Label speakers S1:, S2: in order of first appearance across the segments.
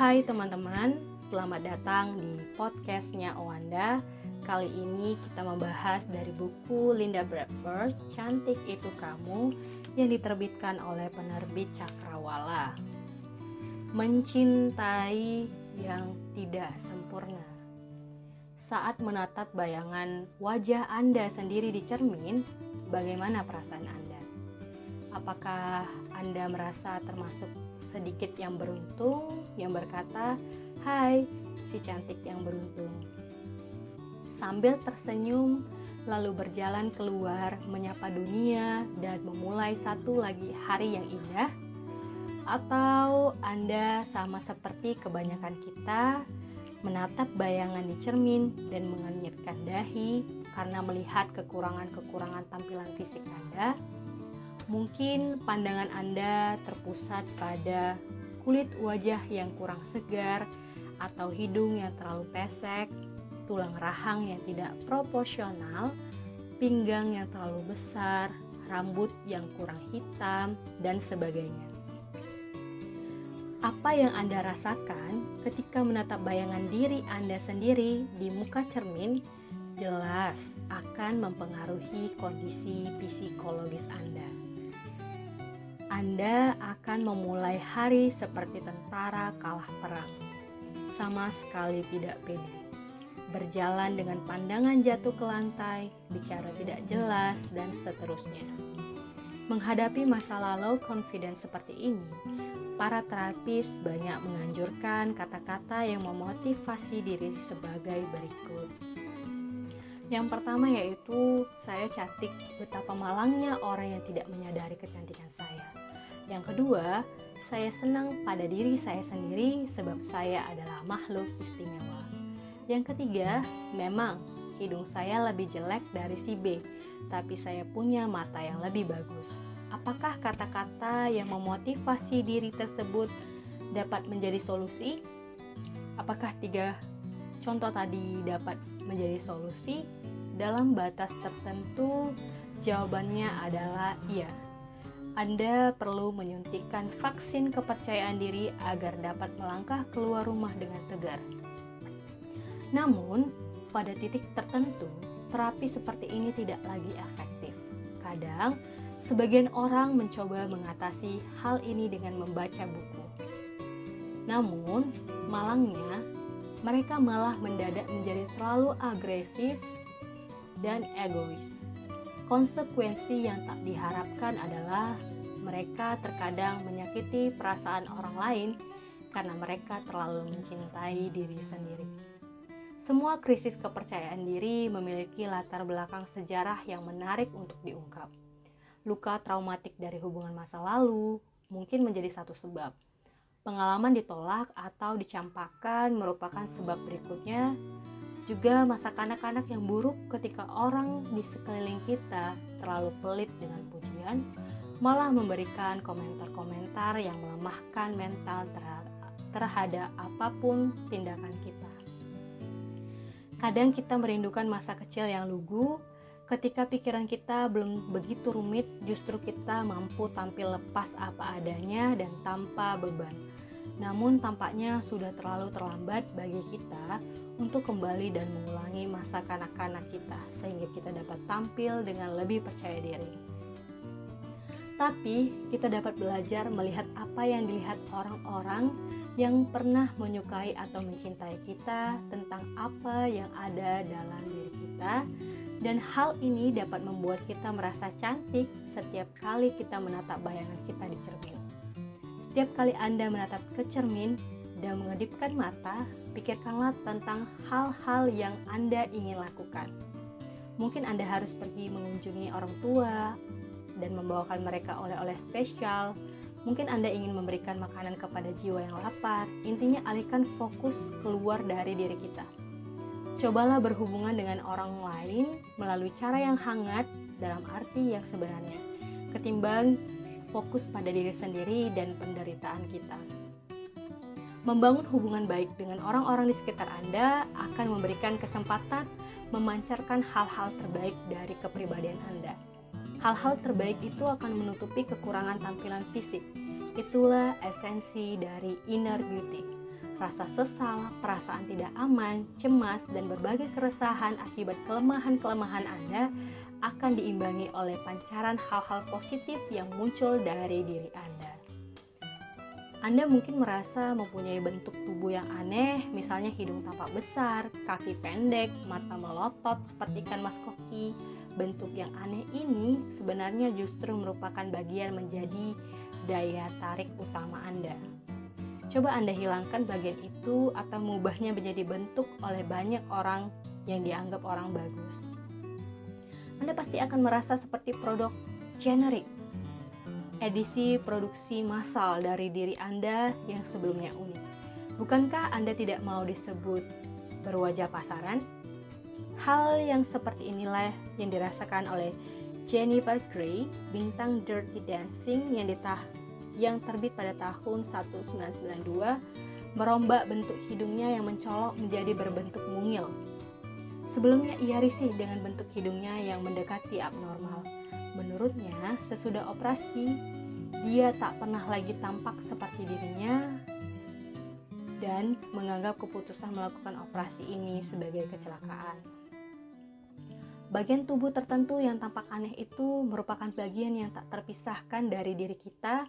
S1: Hai teman-teman, selamat datang di podcastnya Owanda. Kali ini kita membahas dari buku Linda Bradford, Cantik Itu Kamu, yang diterbitkan oleh penerbit Cakrawala. Mencintai yang tidak sempurna. Saat menatap bayangan wajah Anda sendiri di cermin, bagaimana perasaan Anda? Apakah Anda merasa termasuk sedikit yang beruntung yang berkata, "Hai, si cantik yang beruntung." Sambil tersenyum, lalu berjalan keluar menyapa dunia dan memulai satu lagi hari yang indah. Atau Anda sama seperti kebanyakan kita menatap bayangan di cermin dan mengenyitkan dahi karena melihat kekurangan-kekurangan tampilan fisik Anda Mungkin pandangan Anda terpusat pada kulit wajah yang kurang segar atau hidung yang terlalu pesek, tulang rahang yang tidak proporsional, pinggang yang terlalu besar, rambut yang kurang hitam, dan sebagainya. Apa yang Anda rasakan ketika menatap bayangan diri Anda sendiri di muka cermin jelas akan mempengaruhi kondisi psikologis Anda. Anda akan memulai hari seperti tentara kalah perang, sama sekali tidak pede. Berjalan dengan pandangan jatuh ke lantai, bicara tidak jelas, dan seterusnya. Menghadapi masa lalu confidence seperti ini, para terapis banyak menganjurkan kata-kata yang memotivasi diri sebagai berikut. Yang pertama yaitu saya cantik, betapa malangnya orang yang tidak menyadari kecantikan. Yang kedua, saya senang pada diri saya sendiri sebab saya adalah makhluk istimewa. Yang ketiga, memang hidung saya lebih jelek dari si B, tapi saya punya mata yang lebih bagus. Apakah kata-kata yang memotivasi diri tersebut dapat menjadi solusi? Apakah tiga contoh tadi dapat menjadi solusi? Dalam batas tertentu, jawabannya adalah iya. Anda perlu menyuntikkan vaksin kepercayaan diri agar dapat melangkah keluar rumah dengan tegar. Namun, pada titik tertentu, terapi seperti ini tidak lagi efektif. Kadang, sebagian orang mencoba mengatasi hal ini dengan membaca buku. Namun, malangnya, mereka malah mendadak menjadi terlalu agresif dan egois. Konsekuensi yang tak diharapkan adalah mereka terkadang menyakiti perasaan orang lain karena mereka terlalu mencintai diri sendiri. Semua krisis kepercayaan diri memiliki latar belakang sejarah yang menarik untuk diungkap. Luka traumatik dari hubungan masa lalu mungkin menjadi satu sebab. Pengalaman ditolak atau dicampakkan merupakan sebab berikutnya, juga masa kanak-kanak yang buruk ketika orang di sekeliling kita terlalu pelit dengan pujian, malah memberikan komentar-komentar yang melemahkan mental terhadap apa pun tindakan kita. Kadang kita merindukan masa kecil yang lugu, ketika pikiran kita belum begitu rumit, justru kita mampu tampil lepas apa adanya dan tanpa beban. Namun tampaknya sudah terlalu terlambat bagi kita untuk kembali dan mengulangi masa kanak-kanak kita sehingga kita dapat tampil dengan lebih percaya diri. Tapi kita dapat belajar melihat apa yang dilihat orang-orang yang pernah menyukai atau mencintai kita tentang apa yang ada dalam diri kita dan hal ini dapat membuat kita merasa cantik setiap kali kita menatap bayangan kita di cermin. Setiap kali Anda menatap ke cermin, dan mengedipkan mata, pikirkanlah tentang hal-hal yang Anda ingin lakukan. Mungkin Anda harus pergi mengunjungi orang tua dan membawakan mereka oleh-oleh spesial. Mungkin Anda ingin memberikan makanan kepada jiwa yang lapar. Intinya alihkan fokus keluar dari diri kita. Cobalah berhubungan dengan orang lain melalui cara yang hangat dalam arti yang sebenarnya, ketimbang fokus pada diri sendiri dan penderitaan kita. Membangun hubungan baik dengan orang-orang di sekitar Anda akan memberikan kesempatan memancarkan hal-hal terbaik dari kepribadian Anda. Hal-hal terbaik itu akan menutupi kekurangan tampilan fisik. Itulah esensi dari inner beauty. rasa sesal, perasaan tidak aman, cemas, dan berbagai keresahan akibat kelemahan-kelemahan Anda akan diimbangi oleh pancaran hal-hal positif yang muncul dari diri Anda. Anda mungkin merasa mempunyai bentuk tubuh yang aneh, misalnya hidung tampak besar, kaki pendek, mata melotot seperti ikan mas koki. Bentuk yang aneh ini sebenarnya justru merupakan bagian menjadi daya tarik utama Anda. Coba Anda hilangkan bagian itu atau mengubahnya menjadi bentuk oleh banyak orang yang dianggap orang bagus. Anda pasti akan merasa seperti produk generik. Edisi produksi massal dari diri Anda yang sebelumnya unik. Bukankah Anda tidak mau disebut berwajah pasaran? Hal yang seperti inilah yang dirasakan oleh Jennifer Grey, bintang Dirty Dancing yang ditah yang terbit pada tahun 1992 merombak bentuk hidungnya yang mencolok menjadi berbentuk mungil. Sebelumnya ia risih dengan bentuk hidungnya yang mendekati abnormal. Menurutnya, sesudah operasi, dia tak pernah lagi tampak seperti dirinya dan menganggap keputusan melakukan operasi ini sebagai kecelakaan. Bagian tubuh tertentu yang tampak aneh itu merupakan bagian yang tak terpisahkan dari diri kita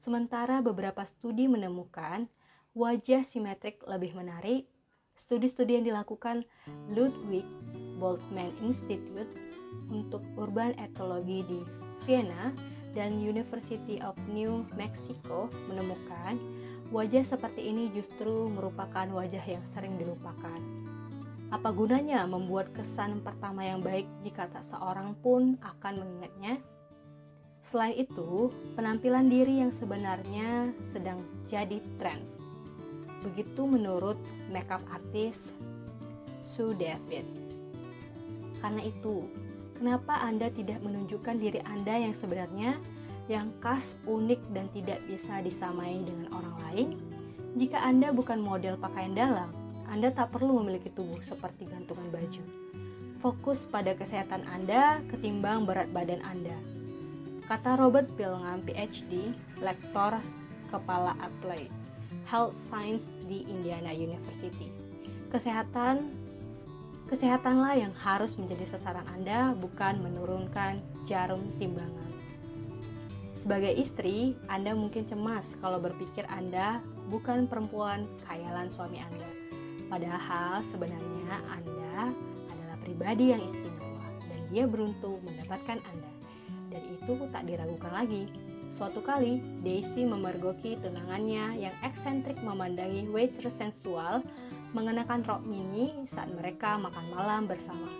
S1: Sementara beberapa studi menemukan wajah simetrik lebih menarik, studi-studi yang dilakukan Ludwig Boltzmann Institute untuk Urban Ethology di Vienna dan University of New Mexico menemukan wajah seperti ini justru merupakan wajah yang sering dilupakan. Apa gunanya membuat kesan pertama yang baik jika tak seorang pun akan mengingatnya? Selain itu, penampilan diri yang sebenarnya sedang jadi tren. Begitu menurut makeup artist Sue David. Karena itu, kenapa Anda tidak menunjukkan diri Anda yang sebenarnya yang khas, unik, dan tidak bisa disamai dengan orang lain? Jika Anda bukan model pakaian dalam, Anda tak perlu memiliki tubuh seperti gantungan baju. Fokus pada kesehatan Anda ketimbang berat badan Anda Kata Robert Pilgam, PhD, lektor kepala Applied Health Science di Indiana University. Kesehatan kesehatanlah yang harus menjadi sasaran Anda, bukan menurunkan jarum timbangan. Sebagai istri, Anda mungkin cemas kalau berpikir Anda bukan perempuan khayalan suami Anda. Padahal sebenarnya Anda adalah pribadi yang istimewa dan dia beruntung mendapatkan Anda dan itu tak diragukan lagi. Suatu kali, Daisy memergoki tunangannya yang eksentrik memandangi waitress sensual mengenakan rok mini saat mereka makan malam bersama.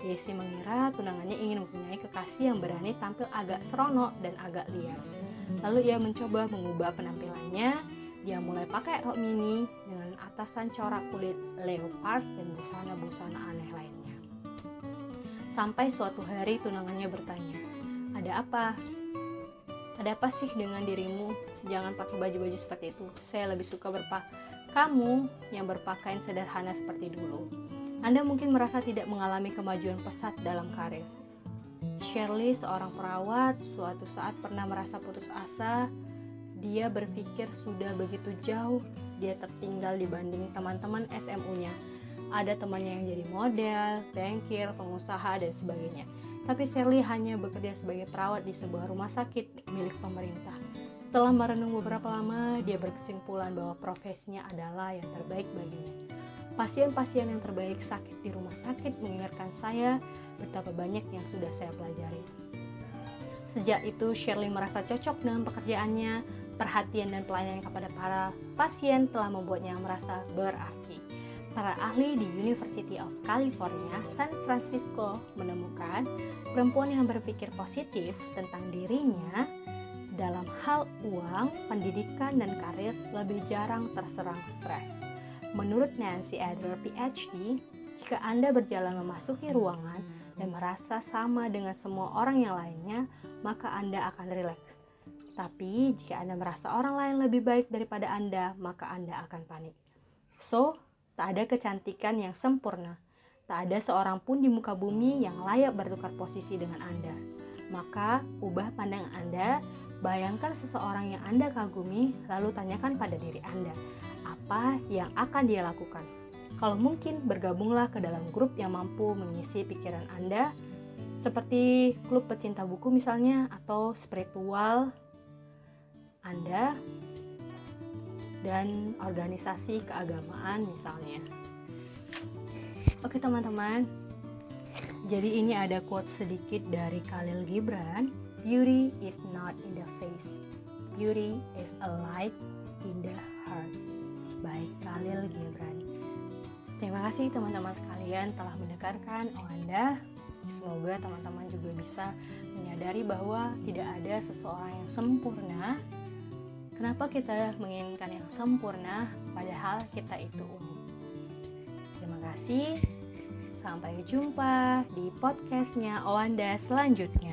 S1: Daisy mengira tunangannya ingin mempunyai kekasih yang berani tampil agak seronok dan agak liar. Lalu ia mencoba mengubah penampilannya. Dia mulai pakai rok mini dengan atasan corak kulit leopard dan busana-busana aneh lainnya. Sampai suatu hari tunangannya bertanya, ada apa? Ada apa sih dengan dirimu? Jangan pakai baju-baju seperti itu. Saya lebih suka berpak kamu yang berpakaian sederhana seperti dulu. Anda mungkin merasa tidak mengalami kemajuan pesat dalam karir. Shirley, seorang perawat, suatu saat pernah merasa putus asa. Dia berpikir sudah begitu jauh, dia tertinggal dibanding teman-teman SMU-nya. Ada temannya yang jadi model, bankir, pengusaha, dan sebagainya tapi Shirley hanya bekerja sebagai perawat di sebuah rumah sakit milik pemerintah. Setelah merenung beberapa lama, dia berkesimpulan bahwa profesinya adalah yang terbaik baginya. Pasien-pasien yang terbaik sakit di rumah sakit mengingatkan saya betapa banyak yang sudah saya pelajari. Sejak itu, Shirley merasa cocok dengan pekerjaannya, perhatian dan pelayanan kepada para pasien telah membuatnya merasa berarti para ahli di University of California, San Francisco menemukan perempuan yang berpikir positif tentang dirinya dalam hal uang, pendidikan, dan karir lebih jarang terserang stres. Menurut Nancy Adler, PhD, jika Anda berjalan memasuki ruangan dan merasa sama dengan semua orang yang lainnya, maka Anda akan rileks. Tapi, jika Anda merasa orang lain lebih baik daripada Anda, maka Anda akan panik. So, Tak ada kecantikan yang sempurna. Tak ada seorang pun di muka bumi yang layak bertukar posisi dengan Anda. Maka, ubah pandangan Anda Bayangkan seseorang yang Anda kagumi, lalu tanyakan pada diri Anda, apa yang akan dia lakukan? Kalau mungkin, bergabunglah ke dalam grup yang mampu mengisi pikiran Anda, seperti klub pecinta buku misalnya, atau spiritual Anda, dan organisasi keagamaan misalnya. Oke teman-teman, jadi ini ada quote sedikit dari Khalil Gibran Beauty is not in the face. Beauty is a light in the heart. Baik Khalil Gibran. Terima kasih teman-teman sekalian telah mendengarkan Anda. Semoga teman-teman juga bisa menyadari bahwa tidak ada seseorang yang sempurna. Kenapa kita menginginkan yang sempurna padahal kita itu unik? Terima kasih. Sampai jumpa di podcastnya Oanda selanjutnya.